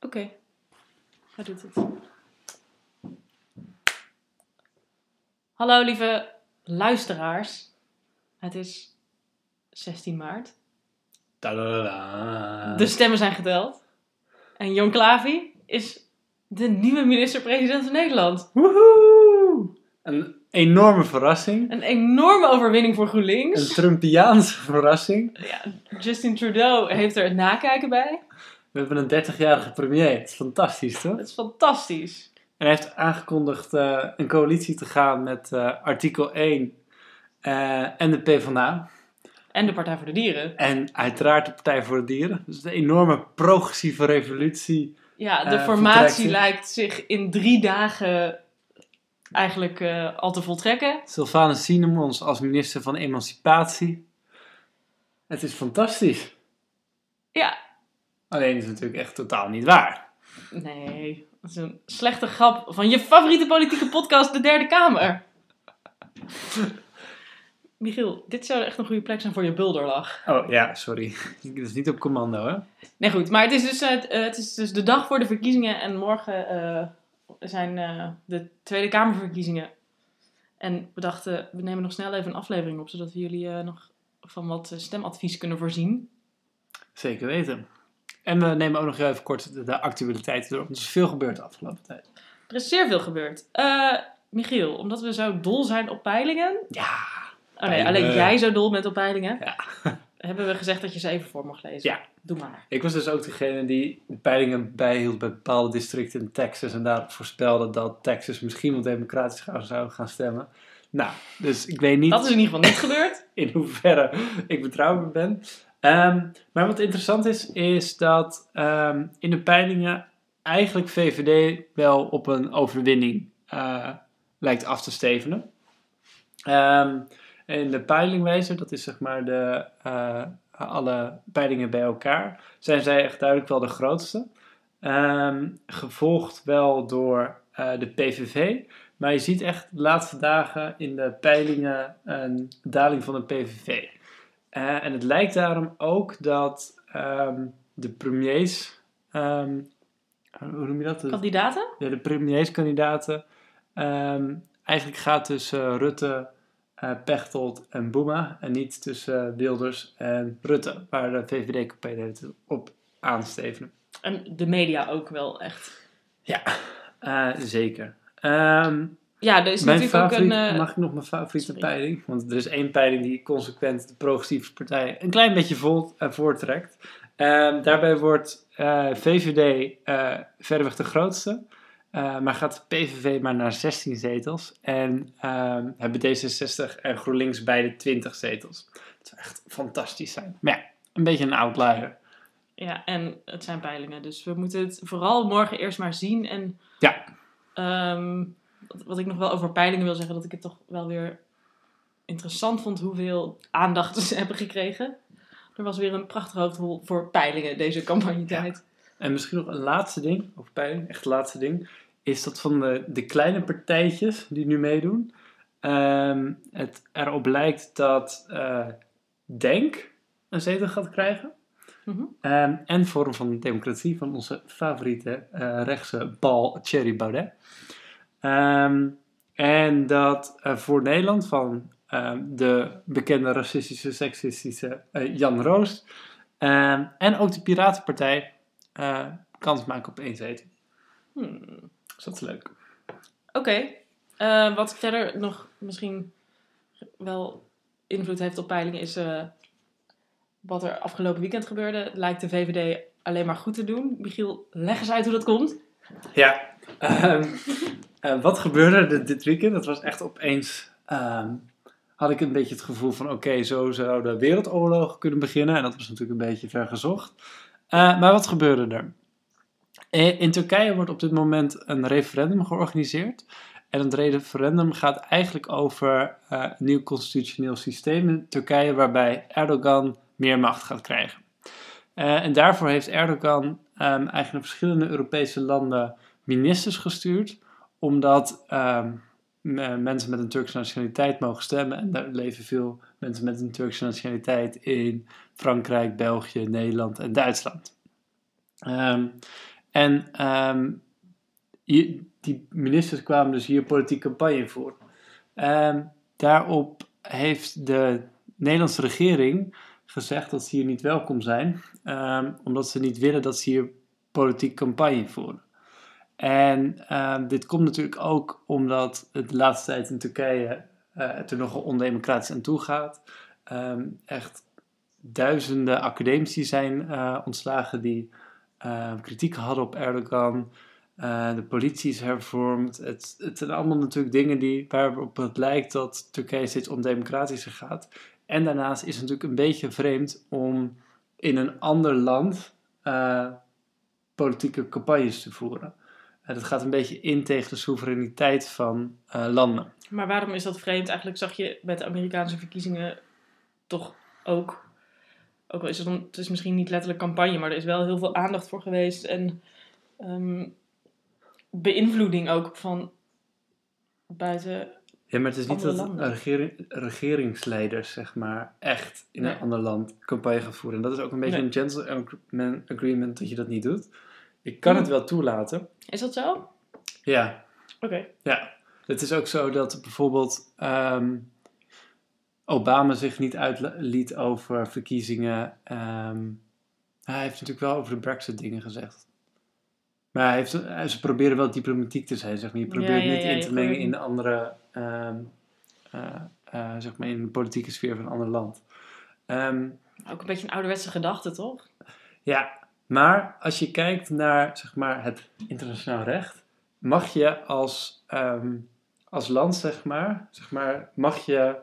Oké, hij doet het. Hallo lieve luisteraars. Het is 16 maart. Tadada. De stemmen zijn geteld. En Jon Klavi is de nieuwe minister-president van Nederland. Woehoe! Een enorme verrassing. Een enorme overwinning voor Een GroenLinks. Trumpiaanse verrassing. Ja, Justin Trudeau heeft er het nakijken bij. We hebben een 30-jarige premier. Het is fantastisch, toch? Dat is fantastisch. En hij heeft aangekondigd eh, een coalitie te gaan met eh, artikel 1 eh, en de PvdA. En de Partij voor de Dieren. En uiteraard de Partij voor de Dieren. Dus de enorme progressieve revolutie. Ja, de formatie lijkt zich in drie dagen eigenlijk al te voltrekken. Sylvanus Sinemons als minister van Emancipatie. Het is fantastisch. Ja, Alleen is het natuurlijk echt totaal niet waar. nee, dat is een slechte grap van je favoriete politieke podcast, De Derde Kamer. Michiel, dit zou echt een goede plek zijn voor je bulderlach. Oh ja, sorry. Dat is niet op commando, hè? Nee, goed, maar het is dus, eh, het is dus de dag voor de verkiezingen en morgen eh, zijn eh, de Tweede Kamerverkiezingen. En we dachten, we nemen nog snel even een aflevering op, zodat we jullie eh, nog van wat eh, stemadvies kunnen voorzien. Zeker weten. En we nemen ook nog even kort de, de actualiteiten door. Want er is veel gebeurd de afgelopen tijd. Er is zeer veel gebeurd. Eh, Michiel, omdat we zo dol zijn op peilingen. Ja. Oh nee, alleen jij zo dol bent op peilingen. Ja. Hebben we gezegd dat je ze even voor mag lezen. Ja. Doe maar. Ik was dus ook degene die de peilingen bijhield bij bepaalde districten in Texas. En daar voorspelde dat Texas misschien wel democratisch zou- zou gaan stemmen. Nou, dus ik weet niet Dat is in ieder geval niet gebeurd. in hoeverre ik betrouwbaar ben. Ehm, maar wat interessant is, is dat ehm, in de peilingen eigenlijk VVD wel op een overwinning eh, lijkt af te stevenen. Ehm, in de peilingwijzer, dat is zeg maar de, eh, alle peilingen bij elkaar, zijn zij echt duidelijk wel de grootste. Ehm, gevolgd wel door eh, de PVV. Maar je ziet echt de laatste dagen in de peilingen een daling van de PVV. Eh, en het lijkt daarom ook dat ehm, de premiers, ehm, hoe noem je dat? Kandidaten? ja, de premierskandidaten ehm, eigenlijk gaat tussen Rutte, eh, Pechtold en Boema. En niet tussen Wilders en Rutte, waar de het op aanstevenen. En de media ook wel echt. Eh, zeker. Ja, er is Mijn natuurlijk ook favoriet, een... eh, mag ik nog mijn favoriete sorry. peiling? Want er is één peiling die consequent de progressieve partij een klein beetje vol, eh, voortrekt. Ehm, daarbij wordt eh, VVD verreweg de grootste. Maar gaat PVV maar naar 16 zetels. En ehm, hebben D66 en GroenLinks beide 20 zetels. Dat zou echt fantastisch zijn. Maar ja, een beetje een outlier. Ja, en het zijn peilingen. Dus we moeten het vooral morgen eerst maar zien. En Ja. ehm, wat, ik nog wel over peilingen wil zeggen, dat ik het toch wel weer interessant vond hoeveel aandacht ze hebben gekregen. Er was weer een prachtig hoofdrol voor peilingen deze campagnetijd. En misschien nog een laatste ding, over peiling, echt het laatste ding, is dat van de, de kleine partijtjes die nu meedoen, ehm, het erop lijkt dat eh, Denk een zetel gaat krijgen. Ehm, en Forum van Democratie van onze favoriete eh, rechtse bal Thierry Baudet. Ehm, en dat eh, voor Nederland van ehm, de bekende racistische, seksistische eh, Jan Roos ehm, en ook de Piratenpartij eh, kans maken op één zetel. Hmm. Dus dat is leuk. Oké. Wat verder nog misschien wel invloed heeft op peilingen is wat er afgelopen weekend gebeurde. Lijkt de VVD alleen maar goed te doen. Michiel, leg eens uit hoe dat komt. Ja, eh, wat gebeurde er dit weekend? Dat was echt opeens. ehm, had ik een beetje het gevoel van: oké, zo zouden wereldoorlogen kunnen beginnen. En dat was natuurlijk een beetje ver gezocht. Eh, maar wat gebeurde er? Eh, In Turkije wordt op dit moment een referendum georganiseerd. En het referendum gaat eigenlijk over een nieuw constitutioneel systeem in Turkije, waarbij Erdogan meer macht gaat krijgen. En daarvoor heeft Erdogan ehm, eigenlijk verschillende Europese landen ministers gestuurd, omdat ehm, me- mensen met een Turkse nationaliteit mogen stemmen. En daar leven veel mensen met een Turkse nationaliteit in Frankrijk, België, Nederland en Duitsland. Ehm, En ehm, die ministers kwamen dus hier politieke campagne voor. Daarop heeft de Nederlandse regering gezegd dat ze hier niet welkom zijn, omdat ze niet willen dat ze hier politieke campagne voeren. En ehm, dit komt natuurlijk ook omdat het de laatste tijd in Turkije eh, er nogal ondemocratisch aan toe gaat. Ehm, echt duizenden academici zijn eh, ontslagen die eh, kritiek hadden op Erdogan. Eh, de politie is hervormd. Het, het zijn allemaal natuurlijk dingen die, waarop het lijkt dat Turkije steeds ondemocratischer gaat. En daarnaast is het natuurlijk een beetje vreemd om in een ander land politieke campagnes te voeren. Dat gaat een beetje in tegen de soevereiniteit van eh, landen. Maar waarom is dat vreemd? Eigenlijk zag je bij de Amerikaanse verkiezingen toch ook. Ook al is het, het is misschien niet letterlijk campagne, maar er is wel heel veel aandacht voor geweest. En ehm, beïnvloeding ook van buiten. Ja, maar het is niet dat regering, regeringsleiders, zeg maar, echt in Nee. een ander land campagne gaan voeren. En dat is ook een beetje Nee. een gentleman agreement dat je dat niet doet. Ik kan Hm. het wel toelaten. Is dat zo? Oké. Ja, ja. Het is ook zo dat bijvoorbeeld ehm, Obama zich niet uitliet over verkiezingen. Ehm, hij heeft natuurlijk wel over de Brexit dingen gezegd. Maar hij heeft, eh, ze proberen wel diplomatiek te zijn, zeg maar. Je Ja, probeert ja, niet ja, in te mengen in de andere, ehm, eh, eh, zeg maar, in de politieke sfeer van een ander land. Ook een beetje een ouderwetse gedachte, toch? ja, maar als je kijkt naar zeg maar, het internationaal recht, mag je als, ehm, als land, zeg maar, zeg maar, mag je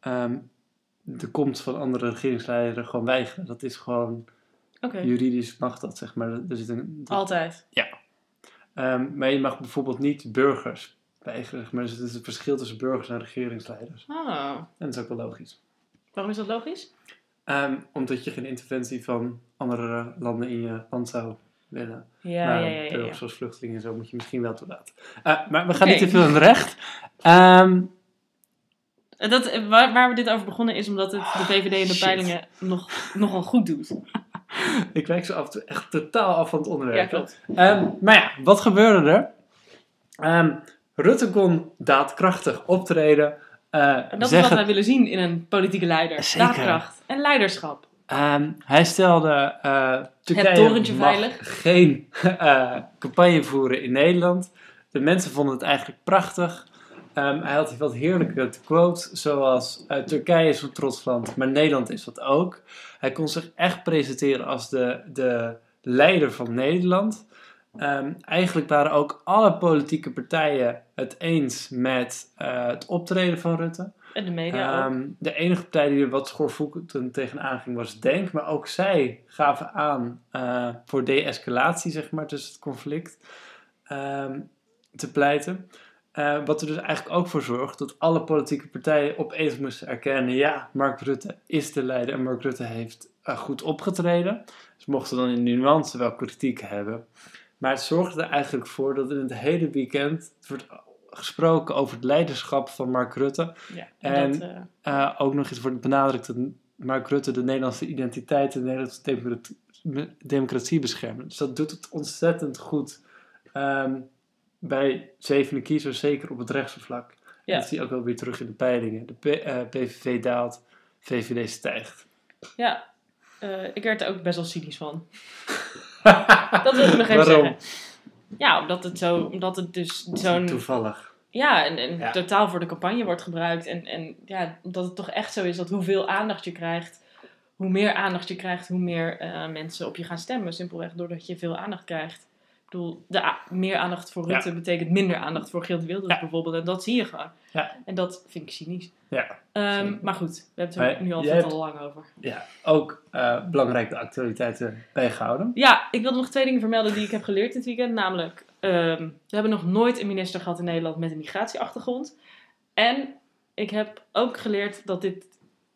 ehm, de komst van andere regeringsleiders gewoon weigeren. Dat is gewoon, juridisch mag dat, zeg maar. Er zit een, Altijd. Ehm, maar je mag bijvoorbeeld niet burgers weigeren. zeg Maar dus het is het verschil tussen burgers en regeringsleiders. Ah, En dat is ook wel logisch. waarom is dat logisch? Ehm, omdat je geen interventie van andere landen in je land zou willen. Ja, maar ja, ja. ja, ja. zoals vluchtelingen en zo moet je misschien wel toelaten. Eh, maar we gaan niet te veel in het recht. Ehm, En Dat, eh, waar, waar we dit over begonnen is omdat het de VVD in de Shit. peilingen nog, nogal goed doet. ik wijk zo af en toe echt totaal af van het Ja, onderwerp. klopt. Ehm, maar ja, wat gebeurde er? Rutte kon daadkrachtig optreden. Eh, dat is wat wij willen zien in een politieke leider. Zeker. Daadkracht en leiderschap. Ehm, hij stelde uh, Turkije mag geen eh, campagne voeren in Nederland. De mensen vonden het eigenlijk prachtig. Ehm, hij had wat heerlijke quotes, zoals eh, Turkije is een trots land, maar Nederland is dat ook. Hij kon zich echt presenteren als de, de leider van Nederland. Ehm, eigenlijk waren ook alle politieke partijen het eens met eh, het optreden van Rutte. En de media ook. Ehm, de enige partij die er wat schoorvoetend tegenaan ging was Denk. Maar ook zij gaven aan eh, voor de-escalatie, zeg maar, tussen het conflict ehm, te pleiten. Eh, wat er dus eigenlijk ook voor zorgt dat alle politieke partijen opeens moesten erkennen: ja, Mark Rutte is de leider en Mark Rutte heeft goed opgetreden. Ze mochten dan in de nuance wel kritiek hebben. Maar het zorgde er eigenlijk voor dat in het hele weekend wordt gesproken over het leiderschap van Mark Rutte. Ja, en- dat, eh, Uh, ook nog eens wordt benadrukt dat Mark Rutte de Nederlandse identiteit en de Nederlandse democratie, democratie beschermt. Dus dat doet het ontzettend goed ehm, bij zevende kiezers, zeker op het rechtse vlak. Ja. Dat zie je ook wel weer terug in de peilingen. De P- eh, PVV daalt, VVD stijgt. ja, eh, ik werd er ook best wel cynisch van. Dat wil ik nog even Waarom? zeggen. Ja, omdat het, zo, omdat het dus zo'n... Toevallig. Ja, en, en Ja. totaal voor de campagne wordt gebruikt. En, en ja, omdat het toch echt zo is dat hoeveel aandacht je krijgt, hoe meer aandacht je krijgt, hoe meer eh, mensen op je gaan stemmen. Simpelweg doordat je veel aandacht krijgt. Bedoel, de meer aandacht voor Ja. Rutte betekent minder aandacht voor Geert Wilders Ja. bijvoorbeeld. En dat zie je gewoon. Ja. En dat vind ik cynisch. Ja. Ehm, maar goed, we hebben het er nu al veel te lang over. Ja, ook eh, belangrijk de actualiteiten bijgehouden. Ja, ik wilde nog twee dingen vermelden die ik heb geleerd dit weekend. Namelijk, ehm, we hebben nog nooit een minister gehad in Nederland met een migratieachtergrond. En ik heb ook geleerd dat dit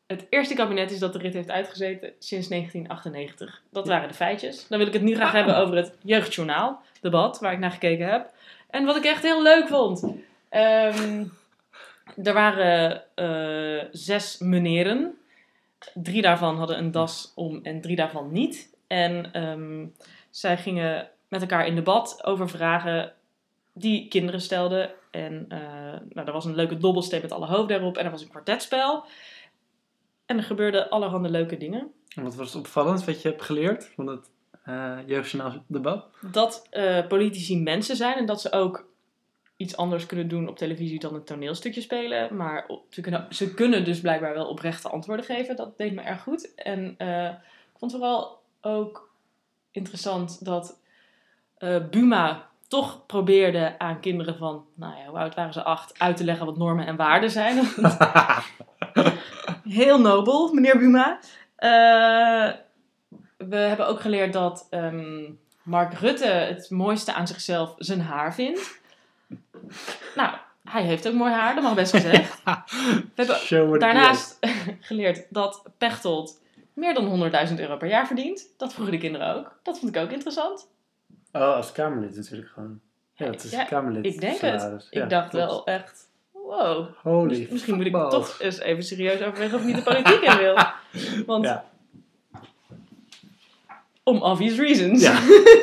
het eerste kabinet is dat de rit heeft uitgezeten sinds 1998. Dat waren de feitjes. Dan wil ik het nu graag Ah. hebben over het jeugdjournaal debat, waar ik naar gekeken heb. En wat ik echt heel leuk vond. Ehm, er waren eh, zes meneren. Drie daarvan hadden een das om en drie daarvan niet. En ehm, zij gingen met elkaar in debat over vragen die kinderen stelden. En eh, nou, er was een leuke dobbelsteen met alle hoofden erop en er was een kwartetspel. En er gebeurden allerhande leuke dingen. En wat was opvallend wat je hebt geleerd van het uh, jeugdjournaal debat? Dat eh, politici mensen zijn en dat ze ook iets anders kunnen doen op televisie dan een toneelstukje spelen. Maar op- ze kunnen, ze kunnen dus blijkbaar wel oprechte antwoorden geven. Dat deed me erg goed. En eh, ik vond vooral ook interessant dat Buma toch probeerde aan kinderen van, nou ja, hoe oud waren ze? Acht, uit te leggen wat normen en waarden zijn. Heel nobel, meneer Buma. Eh, we hebben ook geleerd dat ehm, Mark Rutte het mooiste aan zichzelf zijn haar vindt. Nou, hij heeft ook mooi haar, dat mag best gezegd. We hebben daarnaast geleerd dat Pechtold meer dan 100.000 euro per jaar verdient. Dat vroegen de kinderen ook. Dat vond ik ook interessant. Oh, als Kamerlid natuurlijk gewoon. Ja, het is Ja, een Kamerlid. ik denk het. salaris. Ik Ja, dacht klopt. wel echt, wow. Holy Mis- Misschien moet ik toch eens even serieus overwegen of ik niet de politiek in wil. Want Ja. Om obvious reasons. Ja.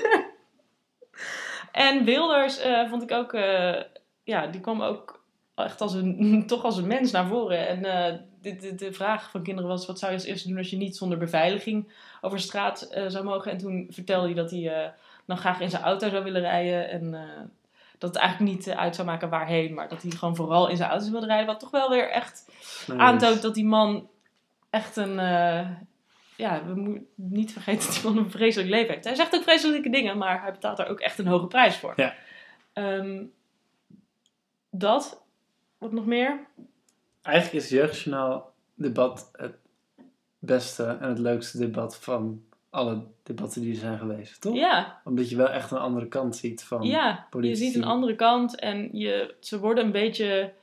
En Wilders eh, vond ik ook, eh, ja, die kwam ook echt als een, toch als een mens naar voren. En eh, de, de, de vraag van kinderen was, wat zou je als eerste doen als je niet zonder beveiliging over straat zou mogen? En toen vertelde hij dat hij dan graag in zijn auto zou willen rijden. En dat het eigenlijk niet uit zou maken waarheen, maar dat hij gewoon vooral in zijn auto wilde rijden. Wat toch wel weer echt Nice. aantoont dat die man echt een. Ja, we moeten niet vergeten dat die man een vreselijk leven heeft. Hij zegt ook vreselijke dingen, maar hij betaalt er ook echt een hoge prijs voor. Ja. Ehm, dat. Wat nog meer? Eigenlijk is het jeugdjournaal debat het beste en het leukste debat van alle debatten die er zijn geweest, toch? Ja, Omdat je wel echt een andere kant ziet van... ja je ziet een andere kant en je, ze worden een beetje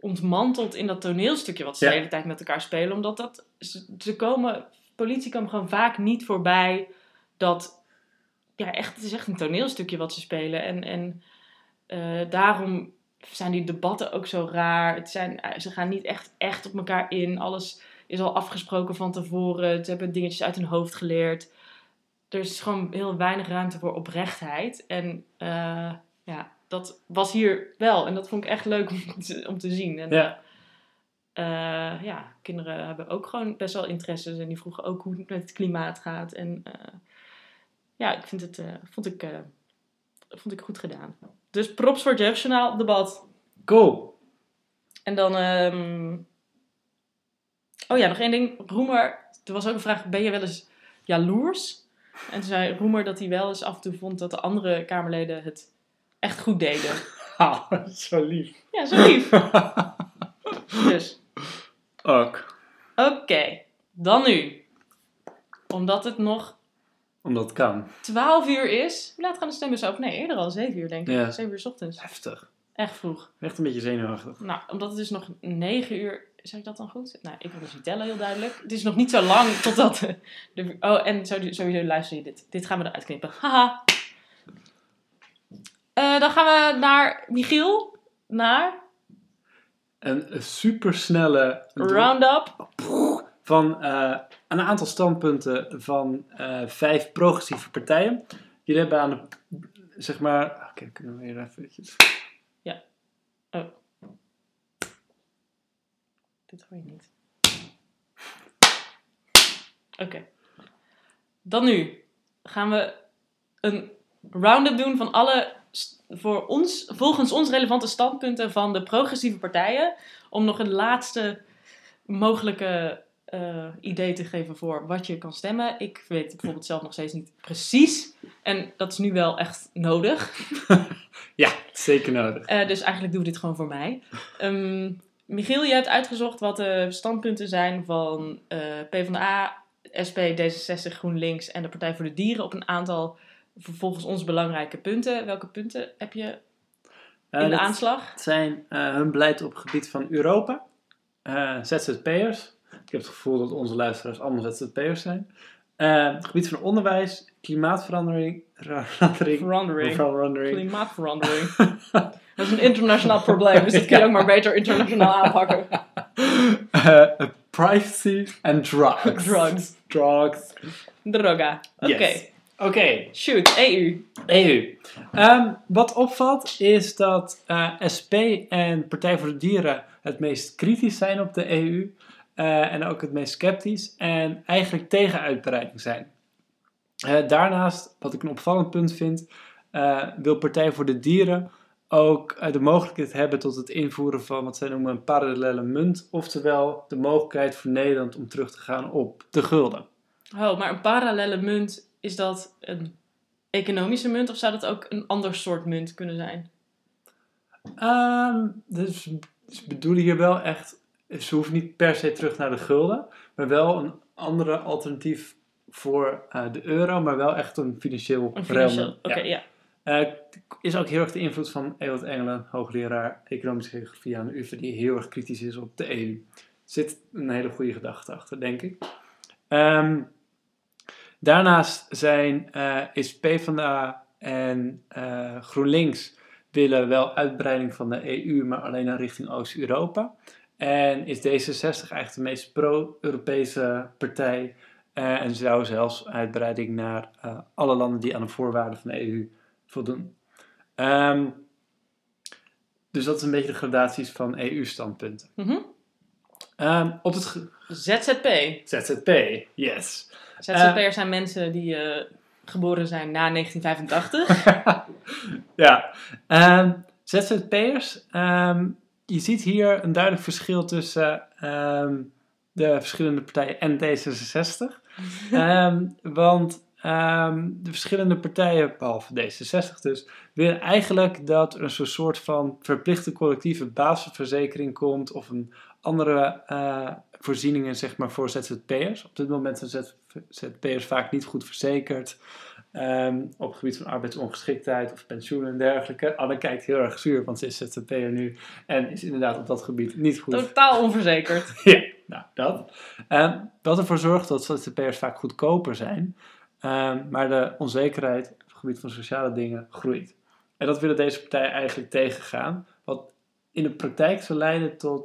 ontmanteld in dat toneelstukje wat ze Ja. de hele tijd met elkaar spelen. Omdat dat, ze, ze komen, politie komen gewoon vaak niet voorbij dat, ja echt, het is echt een toneelstukje wat ze spelen. En, en eh, daarom zijn die debatten ook zo raar. Het zijn, eh, ze gaan niet echt, echt op elkaar in. Alles is al afgesproken van tevoren. Ze hebben dingetjes uit hun hoofd geleerd. Er is gewoon heel weinig ruimte voor oprechtheid. En eh, ja, dat was hier wel. En dat vond ik echt leuk om te, om te zien. En, Ja, eh, ja, kinderen hebben ook gewoon best wel interesses. En die vroegen ook hoe het met het klimaat gaat. En eh, ja, ik vind het, eh, vond, ik, vond ik goed gedaan. Dus props voor het jeugdjournaal debat. cool. En dan... ehm, Oh ja, nog één ding. Roemer, er was ook een vraag, ben je wel eens jaloers? En toen zei Roemer dat hij wel eens af en toe vond dat de andere Kamerleden het echt goed deden. Ah, zo lief. Ja, zo lief. Dus, Ook. oké. Dan nu. Omdat het nog Omdat het kan. 12 uur is. Hoe laat gaan de stemmen open? Nee, eerder al 7 uur denk ik. Ja. 7 uur 's ochtends. Heftig. Echt vroeg. Echt een beetje zenuwachtig. Nou, omdat het dus nog 9 uur... Zeg ik dat dan goed? Nou, ik wil dus niet tellen, heel duidelijk. Het is nog niet zo lang totdat... De, de- oh, en sowieso sowieso luister je dit. Dit gaan we eruit knippen. Haha. Eh, dan gaan we naar Michiel. Naar Een supersnelle Roundup. van eh, een aantal standpunten van eh, vijf progressieve partijen. Jullie hebben aan de, zeg maar, oké, kunnen we weer eventjes. Dit hoor je niet. Oké. Dan nu gaan we een round-up doen van alle voor ons, volgens ons relevante standpunten van de progressieve partijen. Om nog een laatste mogelijke eh, idee te geven voor wat je kan stemmen. Ik weet bijvoorbeeld zelf nog steeds niet precies. En dat is nu wel echt nodig. Ja, zeker nodig. Eh, dus eigenlijk doen we dit gewoon voor mij. Ehm, Michiel, je hebt uitgezocht wat de standpunten zijn van eh PvdA, SP, D66, GroenLinks en de Partij voor de Dieren op een aantal volgens ons belangrijke punten. Welke punten heb je Eh, in de aanslag? zijn eh, hun beleid op het gebied van Europa, eh, ZZP'ers. Ik heb het gevoel dat onze luisteraars allemaal ZZP'ers zijn. Het gebied van onderwijs, klimaatverandering, verandering, Verandering. verandering. Klimaatverandering. Dat is een internationaal probleem, dus dat kun je ook maar beter internationaal aanpakken. Privacy and drugs. Drugs. Drugs. Droga. Oké. Yes. Oké, Shoot, EU. EU. Ehm, wat opvalt is dat eh, SP en Partij voor de Dieren het meest kritisch zijn op de EU. eh, en ook het meest sceptisch. En eigenlijk tegen uitbreiding zijn. Eh, daarnaast, wat ik een opvallend punt vind, wil Partij voor de Dieren ook de mogelijkheid hebben tot het invoeren van wat zij noemen een parallele munt. Oftewel de mogelijkheid voor Nederland om terug te gaan op de gulden. Oh, maar een parallele munt, is dat een economische munt of zou dat ook een ander soort munt kunnen zijn? Ehm, dus ze bedoelen hier wel echt, ze hoeven niet per se terug naar de gulden, maar wel een andere alternatief voor eh, de euro, maar wel echt een financieel Een financieel, oké, Ja. ja. Eh, is ook heel erg de invloed van Ewald Engelen, hoogleraar economische geografie aan de UvA, die heel erg kritisch is op de EU. Er zit een hele goede gedachte achter, denk ik. Ehm, daarnaast zijn, eh, is PvdA en eh, GroenLinks willen wel uitbreiding van de EU, maar alleen naar richting Oost-Europa. En is D66 eigenlijk de meest pro-Europese partij eh, en zou zelfs uitbreiding naar alle landen die aan de voorwaarden van de EU voldoen. Ehm, dus dat is een beetje de gradaties van EU-standpunten. Mhm. Ehm, op het ZZP. ZZP, yes. ZZP'ers zijn mensen die eh, geboren zijn na 1985. ja, Ehm, ZZP'ers. ehm, je ziet hier een duidelijk verschil tussen ehm, de verschillende partijen en D66. Ehm, want ehm, de verschillende partijen, behalve D66 dus, willen eigenlijk dat er een soort- van verplichte collectieve basisverzekering komt of een andere eh, voorzieningen zeg maar, voor ZZP'ers. Op dit moment zijn ZZP'ers vaak niet goed verzekerd. ehm, op het gebied van arbeidsongeschiktheid of pensioen en dergelijke. Anne kijkt heel erg zuur, want ze is ZZP'er nu en is inderdaad op dat gebied niet goed Totaal onverzekerd. ja, nou dat. Ehm, wat ervoor zorgt dat ZZP'ers vaak goedkoper zijn, ehm, maar de onzekerheid op het gebied van sociale dingen groeit. En dat willen deze partijen eigenlijk tegengaan, wat in de praktijk zal leiden tot,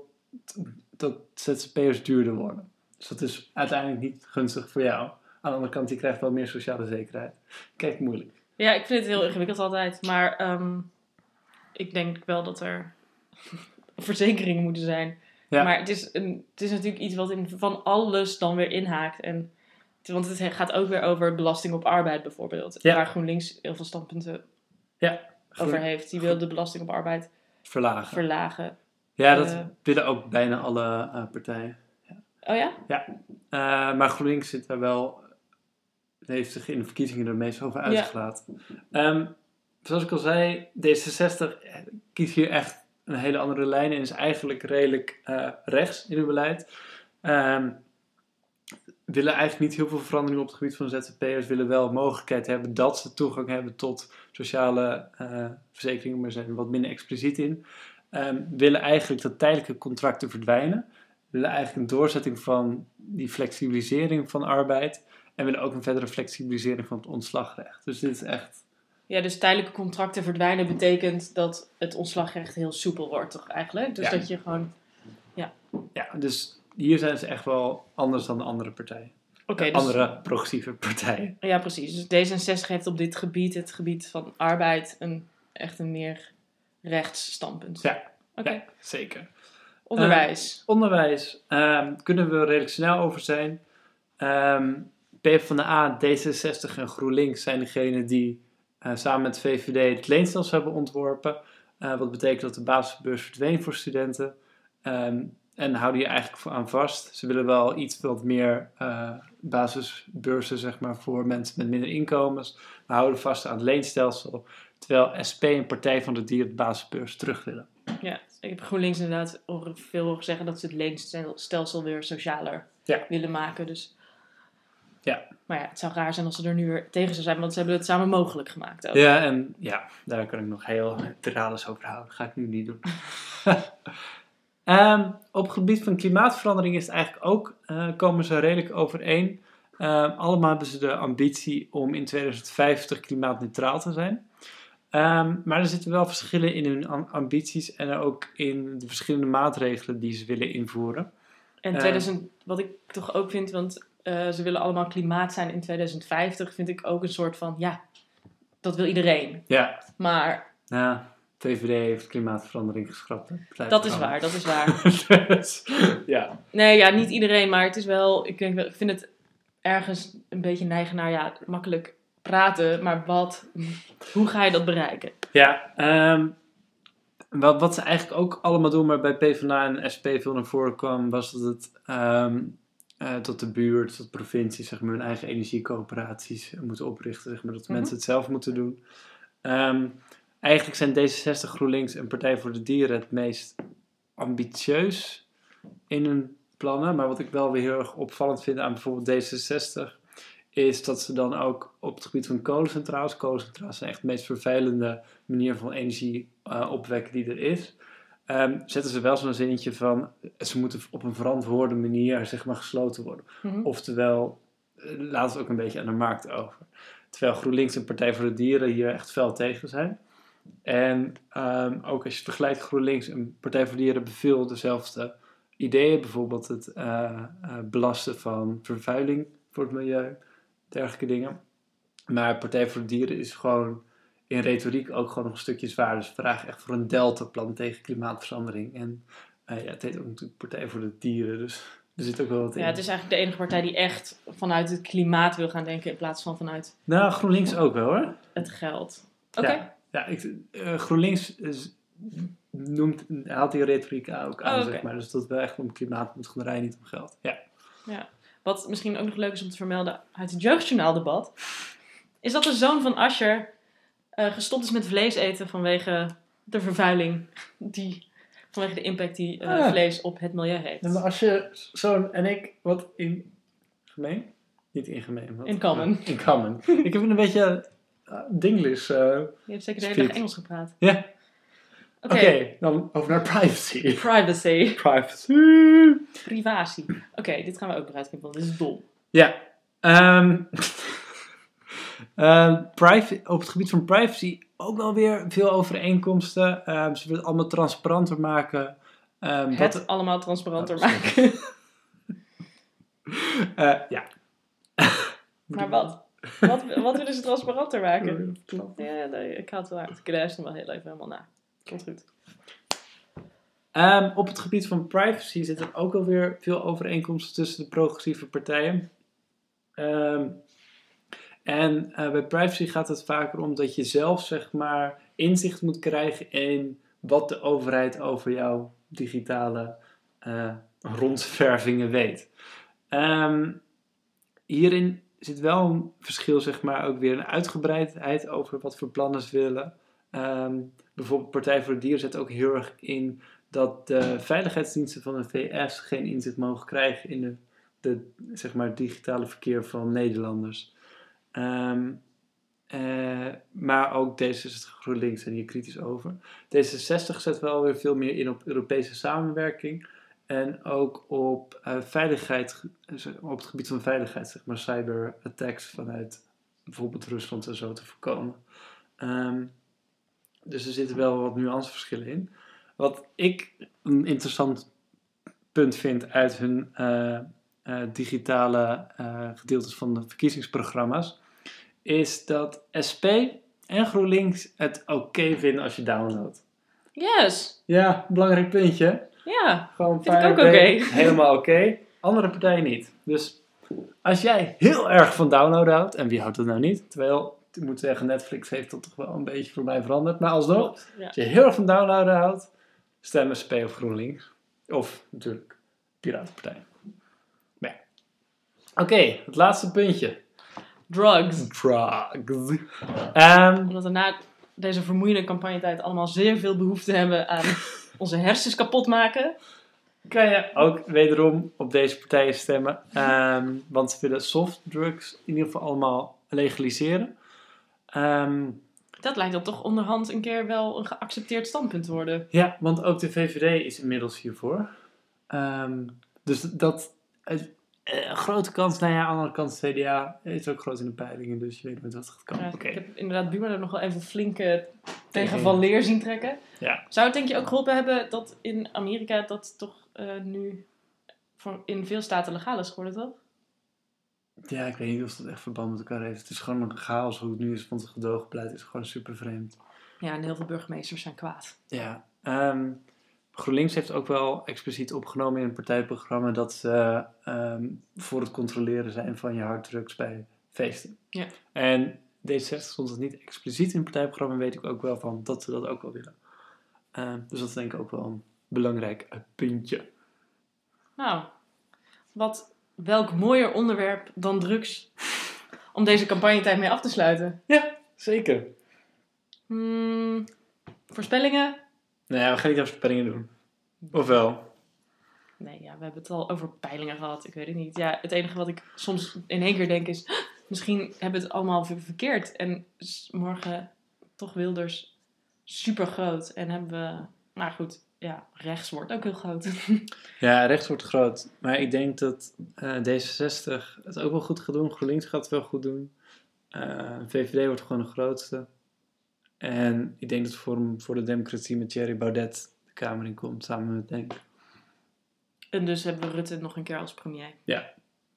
tot ZZP'ers duurder worden. Dus dat is uiteindelijk niet gunstig voor jou. Aan de andere kant, je krijgt wel meer sociale zekerheid. Kijk, moeilijk. Ja, ik vind het heel ingewikkeld altijd. Maar ehm, ik denk wel dat er verzekeringen moeten zijn. Ja. Maar het is, een, het is natuurlijk iets wat in, van alles dan weer inhaakt. En, want het gaat ook weer over belasting op arbeid bijvoorbeeld. Ja. Waar GroenLinks heel veel standpunten Ja, over heeft. Die wil de belasting op arbeid verlagen. verlagen. Ja, dat Eh. willen ook bijna alle eh, partijen. Oh ja? Eh, maar GroenLinks zit daar wel, heeft zich in de verkiezingen er meest over Ja. uitgelaten. Ehm, zoals ik al zei, D66 kiest hier echt een hele andere lijn en is eigenlijk redelijk rechts in hun beleid. Ehm, willen eigenlijk niet heel veel verandering op het gebied van ZZP'ers, willen wel mogelijkheid hebben dat ze toegang hebben tot sociale eh, verzekeringen, maar zijn er wat minder expliciet in. Ehm, willen eigenlijk dat tijdelijke contracten verdwijnen willen eigenlijk een doorzetting van die flexibilisering van arbeid. En willen ook een verdere flexibilisering van het ontslagrecht. Dus dit is echt. Ja, dus tijdelijke contracten verdwijnen betekent dat het ontslagrecht heel soepel wordt, toch eigenlijk? Dus Ja. dat je gewoon... Ja, dus hier zijn ze echt wel anders dan de andere partijen. Oké, dus... Andere progressieve partijen. Ja, precies. Dus D66 heeft op dit gebied, het gebied van arbeid, een, echt een meer rechts standpunt. Ja. Zeker. Onderwijs. Onderwijs ehm, kunnen we redelijk snel over zijn. Ehm PvdA, D66 en GroenLinks zijn degenen die eh, samen met VVD het leenstelsel hebben ontworpen. Eh, wat betekent dat de basisbeurs verdween voor studenten. Ehm, en houden hier eigenlijk aan vast. Ze willen wel iets wat meer eh, basisbeurzen zeg maar, voor mensen met minder inkomens. Maar houden vast aan het leenstelsel. Terwijl SP en Partij van de Dieren de basisbeurs terug willen. ja, ik heb GroenLinks inderdaad veel horen zeggen dat ze het leenstelsel weer socialer Ja. willen maken. Dus. Ja. Maar ja, het zou raar zijn als ze er nu weer tegen zou zijn, want ze hebben het samen mogelijk gemaakt ook. Ja, en ja, daar kan ik nog heel tirades over houden. ga ik nu niet doen. Ehm, op het gebied van klimaatverandering is het eigenlijk ook, eh, komen ze redelijk overeen. Ehm, allemaal hebben ze de ambitie om in 2050 klimaatneutraal te zijn. Ehm, maar er zitten wel verschillen in hun am- ambities en ook in de verschillende maatregelen die ze willen invoeren. En Eh. 2000, wat ik toch ook vind, want eh, ze willen allemaal klimaat zijn in 2050, vind ik ook een soort van, ja, dat wil iedereen. Ja, Maar ja. VVD heeft klimaatverandering geschrapt. hè. Dat is waar, dat is waar. Dus, ja. Nee, ja, niet iedereen, maar het is wel, ik, denk, ik vind het ergens een beetje neigen naar, ja, makkelijk praten, maar wat, hoe ga je dat bereiken? Ja, ehm, wat, wat ze eigenlijk ook allemaal doen, maar bij PvdA en SP veel naar voren kwam, was dat het ehm, eh, tot de buurt, tot provincie, zeg maar, hun eigen energiecoöperaties moeten oprichten. Zeg maar, dat Mhm. mensen het zelf moeten doen. Ehm, eigenlijk zijn D66, GroenLinks en Partij voor de Dieren het meest ambitieus in hun plannen. Maar wat ik wel weer heel erg opvallend vind aan bijvoorbeeld D66, is dat ze dan ook op het gebied van kolencentrales, kolencentrales zijn echt de meest vervuilende manier van energie eh, opwekken die er is, ehm, zetten ze wel zo'n zinnetje van ze moeten op een verantwoorde manier zeg maar gesloten worden. Mhm. Oftewel, eh, laat het ook een beetje aan de markt over. Terwijl GroenLinks en Partij voor de Dieren hier echt fel tegen zijn. En ehm, ook als je vergelijkt GroenLinks en Partij voor de Dieren hebben veel dezelfde ideeën. Bijvoorbeeld het eh, eh, belasten van vervuiling voor het milieu, dergelijke dingen. Maar Partij voor de Dieren is gewoon in retoriek ook gewoon nog een stukje zwaarder. Dus vragen echt voor een deltaplan tegen klimaatverandering. En eh, ja, het heet ook natuurlijk Partij voor de Dieren, dus er zit ook wel wat in. Ja, het is eigenlijk de enige partij die echt vanuit het klimaat wil gaan denken in plaats van vanuit Nou, GroenLinks ook wel hoor. het geld. Oké. Ja, ja ik, eh, GroenLinks is, noemt, haalt die retoriek ook aan, Oh, zeg maar. Dus dat wel echt om klimaat moet gaan draaien, niet om geld. Ja. Wat misschien ook nog leuk is om te vermelden uit het jeugdjournaaldebat, is dat de zoon van Ascher eh, gestopt is met vlees eten vanwege de vervuiling die vanwege de impact die eh, Ah. vlees op het milieu heeft. En als je zo'n en ik, wat in gemeen? Niet in gemeen. wat- In common. in common. ik heb een beetje Dinglish. eh. Je hebt zeker de hele dag. Engels gepraat. Ja. Oké, dan over naar privacy. privacy. privacy. Privacy. Oké, dit gaan we ook eruit knippen, want dit is dom. Ja. ehm ehm, privacy, op het gebied van privacy ook wel weer veel overeenkomsten. Ehm, ze willen het allemaal transparanter maken. Het allemaal transparanter Oh, maken. eh, ja. maar wat? Wat? Wat willen ze transparanter maken? Klopt. Ja, nee, ik haal het wel uit. Ik luister wel heel even helemaal na. Komt goed. Ehm, op het gebied van privacy zitten ook alweer veel overeenkomsten tussen de progressieve partijen. Ehm, en eh, bij privacy gaat het vaker om dat je zelf zeg maar inzicht moet krijgen in wat de overheid over jouw digitale eh rondsvervingen weet. Ehm, hierin zit wel een verschil, zeg maar, ook weer een uitgebreidheid over wat voor plannen ze willen. Ehm, bijvoorbeeld Partij voor de Dieren zet ook heel erg in dat de veiligheidsdiensten van de VS geen inzicht mogen krijgen in de, zeg maar, digitale verkeer van Nederlanders. Ehm, eh, maar ook D66 GroenLinks zijn hier kritisch over. D66 zet wel weer veel meer in op Europese samenwerking. En ook op eh, veiligheid, op het gebied van veiligheid, zeg maar cyberattacks vanuit bijvoorbeeld Rusland en zo te voorkomen. Ehm, dus er zitten wel wat nuanceverschillen in. Wat ik een interessant punt vind uit hun eh, eh, digitale eh, gedeeltes van de verkiezingsprogramma's, is dat SP en GroenLinks het oké vinden als je downloadt. Yes! Ja, belangrijk puntje. Ja, Gewoon Vind ik ook oké. Helemaal oké. Andere partijen niet. Dus als jij heel erg van downloaden houdt, en wie houdt dat nou niet? Terwijl, ik moet zeggen, Netflix heeft dat toch wel een beetje voor mij veranderd. Maar alsnog, klopt. Ja. als je heel erg van downloaden houdt, stem SP of GroenLinks. Of natuurlijk Piratenpartij. Ja. Oké, het laatste puntje. Drugs. Drugs. Ehm, Omdat we na deze vermoeiende campagnetijd allemaal zeer veel behoefte hebben aan onze hersens kapot maken. kan je ook wederom op deze partijen stemmen. Ehm, want ze willen softdrugs in ieder geval allemaal legaliseren. Ehm, Dat lijkt dan toch onderhand een keer wel een geaccepteerd standpunt te worden. ja, want ook de VVD is inmiddels hiervoor. Ehm, dus dat... eh, grote kans, nou ja, aan de andere kant CDA is ook groot in de peilingen, dus je weet nooit wat het gaat komen. Ja. Ik heb inderdaad Buma er nog wel even flinke tegen Tegen- van leer zien trekken. Ja. Zou het denk je ook geholpen hebben dat in Amerika dat toch eh, nu voor in veel staten legaal is geworden, toch? Ja, ik weet niet of dat echt verband met elkaar heeft. Het is gewoon een chaos hoe het nu is, want het gedogenbeleid is gewoon super vreemd. Ja, en heel veel burgemeesters zijn kwaad. Ja, ehm, GroenLinks heeft ook wel expliciet opgenomen in een partijprogramma dat ze ehm, voor het controleren zijn van je harddrugs bij feesten. Ja. En D66 stond het niet expliciet in het partijprogramma, weet ik ook wel van dat ze dat ook wel willen. Ehm, dus dat is denk ik ook wel een belangrijk puntje. Nou, wat, welk mooier onderwerp dan drugs om deze campagnetijd mee af te sluiten. Zeker. Hmm, voorspellingen? Nou ja, we gaan niet aan voorspellingen doen. Of wel? Nee, ja, we hebben het al over peilingen gehad. Ik weet het niet. Ja, het enige wat ik soms in één keer denk is... Misschien hebben we het allemaal ver- verkeerd. En morgen toch Wilders super groot. En hebben we... Maar goed, ja, rechts wordt ook heel groot. Ja, rechts wordt groot. Maar ik denk dat eh, D66 het ook wel goed gaat doen. GroenLinks gaat het wel goed doen. Eh, VVD wordt gewoon de grootste. En ik denk dat Forum voor de Democratie met Thierry Baudet de Kamer in komt, samen met Denk. en dus hebben we Rutte nog een keer als premier.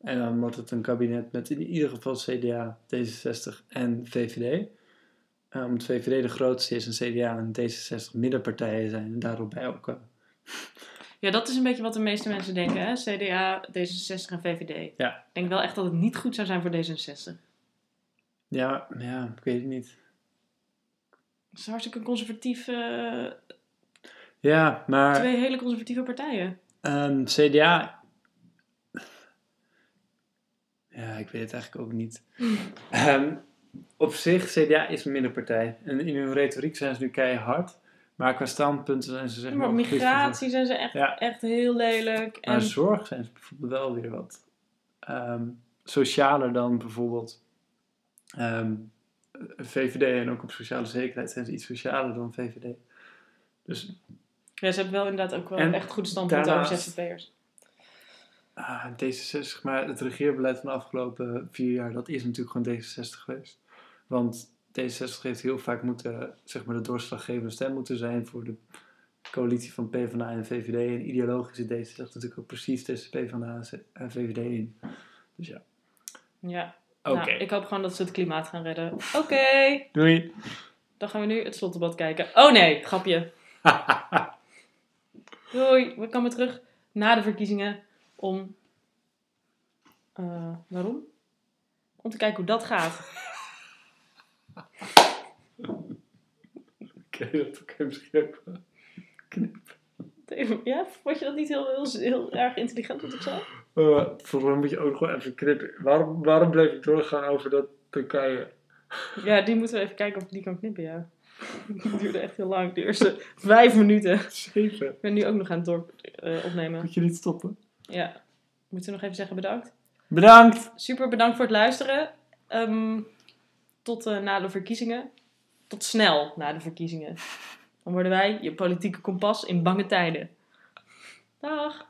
En dan wordt het een kabinet met in ieder geval CDA, D66 en VVD. Eh, omdat VVD de grootste is en CDA en D66 middenpartijen zijn en daarop bij elkaar. Ja, dat is een beetje wat de meeste mensen denken, hè? CDA, D66 en VVD. Ja. Ik denk wel echt dat het niet goed zou zijn voor D66. Ja, ja, ik weet het niet. Het is hartstikke conservatief. eh, Ja, maar... twee hele conservatieve partijen. Ehm, CDA. Ja, ik weet het eigenlijk ook niet. Ehm, op zich, CDA is een middenpartij. En in hun retoriek zijn ze nu keihard. Maar qua standpunten zijn ze zeg maar... maar migratie zijn ze echt, Ja. echt heel lelijk. Maar En zorg zijn ze bijvoorbeeld wel weer wat ehm, socialer dan bijvoorbeeld VVD. En ook op sociale zekerheid zijn ze iets socialer dan VVD. Dus ja, ze hebben wel inderdaad ook wel En echt goede standpunten over ZZP'ers. Ah, D66, maar het regeerbeleid van de afgelopen vier jaar, dat is natuurlijk gewoon D66 geweest. Want D66 heeft heel vaak moeten, zeg maar, de doorslaggevende stem moeten zijn voor de coalitie van PvdA en VVD. En ideologisch is D66 natuurlijk ook precies tussen PvdA en VVD in. Dus ja, Ja, oké. nou, ik hoop gewoon dat ze het klimaat gaan redden. Oké, Doei! dan gaan we nu het slotdebat kijken. Oh nee, grapje. Doei, we komen terug na de verkiezingen om... eh, waarom? Om te kijken hoe dat gaat. Oké, dat oké, misschien ook wel. Ja, vond je dat niet heel, heel, heel erg intelligent wat ik zei? Uh, volgens mij moet je ook wel even knippen. Waarom, waarom bleef ik doorgaan over dat Turkije? Ja, die moeten we even kijken of ik die kan knippen, ja. Die duurde echt heel lang, de eerste vijf minuten. Zeven. Ik ben nu ook nog aan het door, eh, opnemen. Moet je niet stoppen? Ja. Moeten we nog even zeggen bedankt? Bedankt! Super bedankt voor het luisteren. Ehm, tot eh, na de verkiezingen. Tot snel na de verkiezingen. Dan worden wij je politieke kompas in bange tijden. Dag!